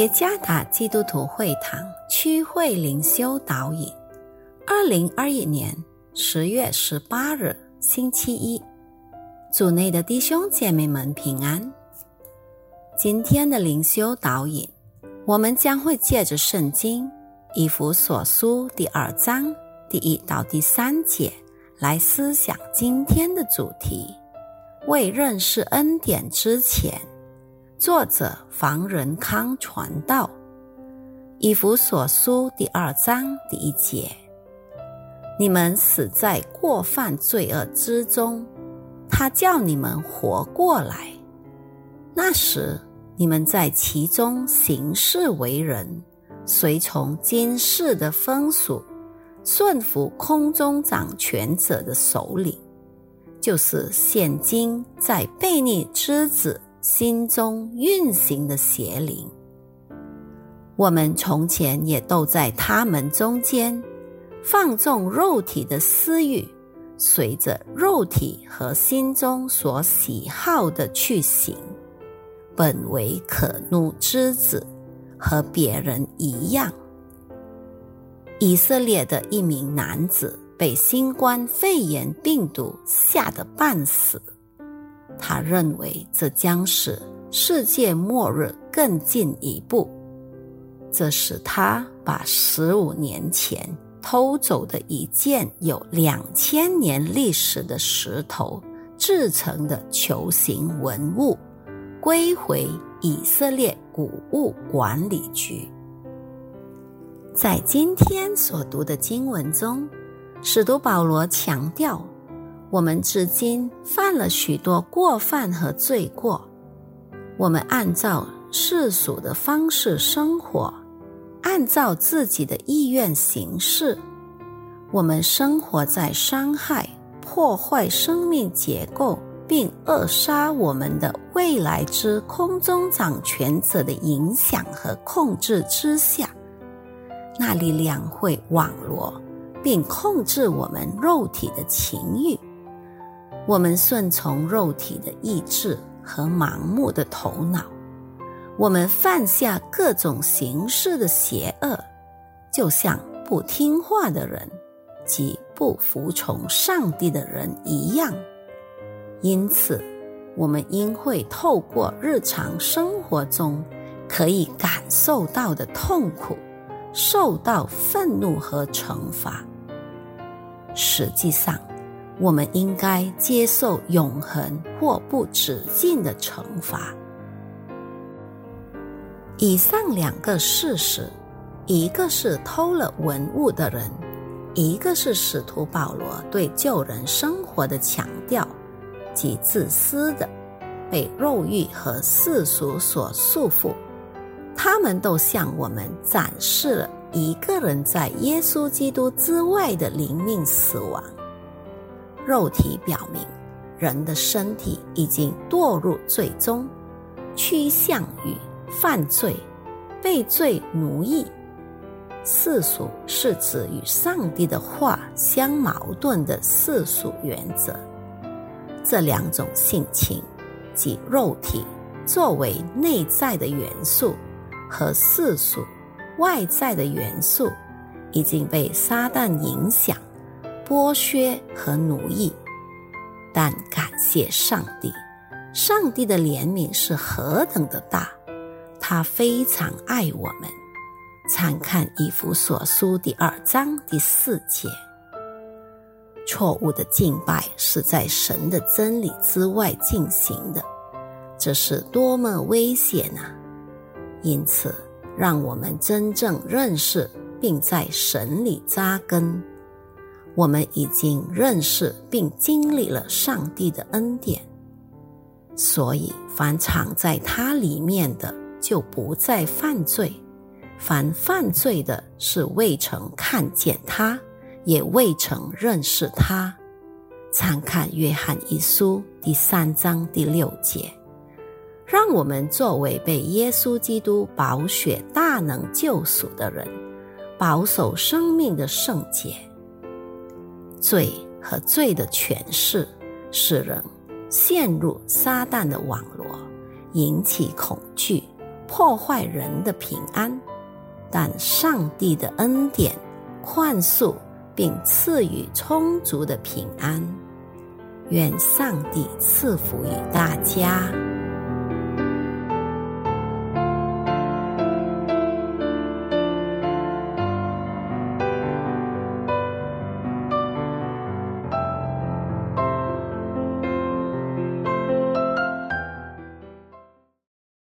耶加达基督徒会堂区会灵修导引，二零二一年十月十八日星期一，组内的弟兄姐妹们平安。今天的灵修导引，我们将会借着圣经以弗所书第二章第一到第三节来思想今天的主题：为认识恩典之前。作者房仁康传道，以弗所书第二章第一节：你们死在过犯罪恶之中，他叫你们活过来。那时你们在其中行事为人，随从今世的风俗，顺服空中掌权者的首领，就是现今在悖逆之子。心中运行的邪灵，我们从前也都在他们中间放纵肉体的私欲，随着肉体和心中所喜好的去行，本为可怒之子，和别人一样。以色列的一名男子被新冠肺炎病毒吓得半死。他认为这将使世界末日更进一步，这使他把十五年前偷走的一件有两千年历史的石头制成的球形文物归回以色列古物管理局。在今天所读的经文中，使徒保罗强调。我们至今犯了许多过犯和罪过，我们按照世俗的方式生活，按照自己的意愿行事，我们生活在伤害、破坏生命结构并扼杀我们的未来之空中掌权者的影响和控制之下，那力量会网罗并控制我们肉体的情欲。我们顺从肉体的意志和盲目的头脑，我们犯下各种形式的邪恶，就像不听话的人及不服从上帝的人一样。因此，我们应会透过日常生活中可以感受到的痛苦，受到愤怒和惩罚。实际上，我们应该接受永恒或不止境的惩罚。以上两个事实，一个是偷了文物的人，一个是使徒保罗对救人生活的强调，即自私的，被肉欲和世俗所束缚。他们都向我们展示了一个人在耶稣基督之外的灵命死亡。肉体表明，人的身体已经堕入最终，趋向于犯罪，被罪奴役。世俗是指与上帝的话相矛盾的世俗原则。这两种性情，即肉体作为内在的元素和世俗外在的元素，已经被撒旦影响。剥削和奴役，但感谢上帝，上帝的怜悯是何等的大，他非常爱我们。参看以弗所书第二章第四节。错误的敬拜是在神的真理之外进行的，这是多么危险啊！因此，让我们真正认识并在神里扎根。我们已经认识并经历了上帝的恩典，所以凡藏在他里面的就不再犯罪；凡犯罪的是未曾看见他，也未曾认识他。参看约翰一书第三章第六节，让我们作为被耶稣基督宝血大能救赎的人，保守生命的圣洁。罪和罪的诠释，使人陷入撒旦的网罗，引起恐惧、破坏人的平安，但上帝的恩典宽恕并赐予充足的平安。愿上帝赐福于大家。